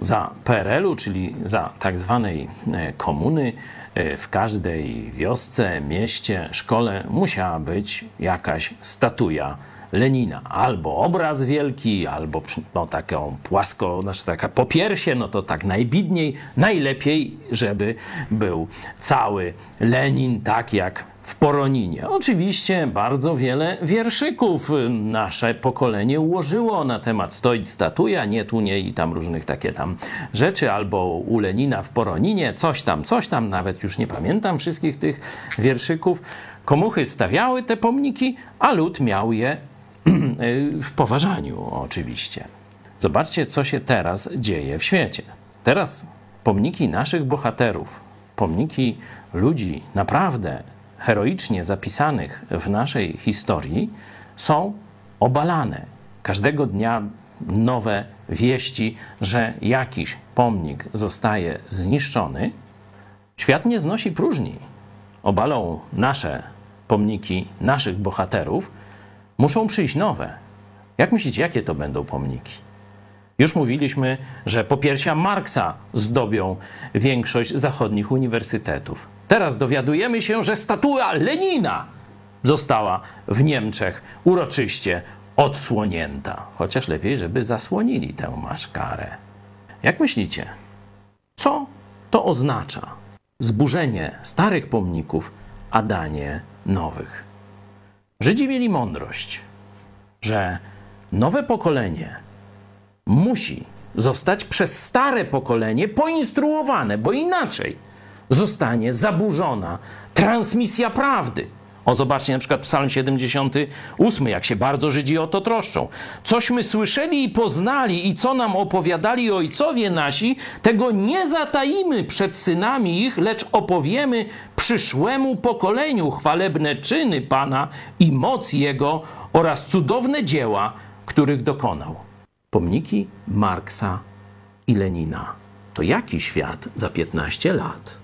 za PRL-u, czyli za tak zwanej e, komuny, e, w każdej wiosce, mieście, szkole musiała być jakaś statuja Lenina. Albo obraz wielki, albo no, taką płasko, znaczy taka popiersie, no to tak najbidniej, najlepiej, żeby był cały Lenin, tak jak w Poroninie. Oczywiście bardzo wiele wierszyków nasze pokolenie ułożyło na temat stoić statuja, nie tu, nie i tam różnych takie tam rzeczy, albo u Lenina w Poroninie, coś tam, coś tam, nawet już nie pamiętam wszystkich tych wierszyków. Komuchy stawiały te pomniki, a lud miał je w poważaniu oczywiście. Zobaczcie, co się teraz dzieje w świecie. Teraz pomniki naszych bohaterów, pomniki ludzi naprawdę heroicznie zapisanych w naszej historii są obalane. Każdego dnia nowe wieści, że jakiś pomnik zostaje zniszczony. Świat nie znosi próżni. Obalą nasze pomniki naszych bohaterów, muszą przyjść nowe. Jak myślicie, jakie to będą pomniki? Już mówiliśmy, że popiersia Marksa zdobią większość zachodnich uniwersytetów. Teraz dowiadujemy się, że statua Lenina została w Niemczech uroczyście odsłonięta. Chociaż lepiej, żeby zasłonili tę maszkarę. Jak myślicie, co to oznacza? Zburzenie starych pomników, a danie nowych. Żydzi mieli mądrość, że nowe pokolenie musi zostać przez stare pokolenie poinstruowane, bo inaczej zostanie zaburzona transmisja prawdy. O, zobaczcie na przykład Psalm 78, jak się bardzo Żydzi o to troszczą. Cośmy słyszeli i poznali i co nam opowiadali ojcowie nasi, tego nie zatajimy przed synami ich, lecz opowiemy przyszłemu pokoleniu chwalebne czyny Pana i moc Jego oraz cudowne dzieła, których dokonał. Pomniki Marksa i Lenina. To jaki świat za 15 lat?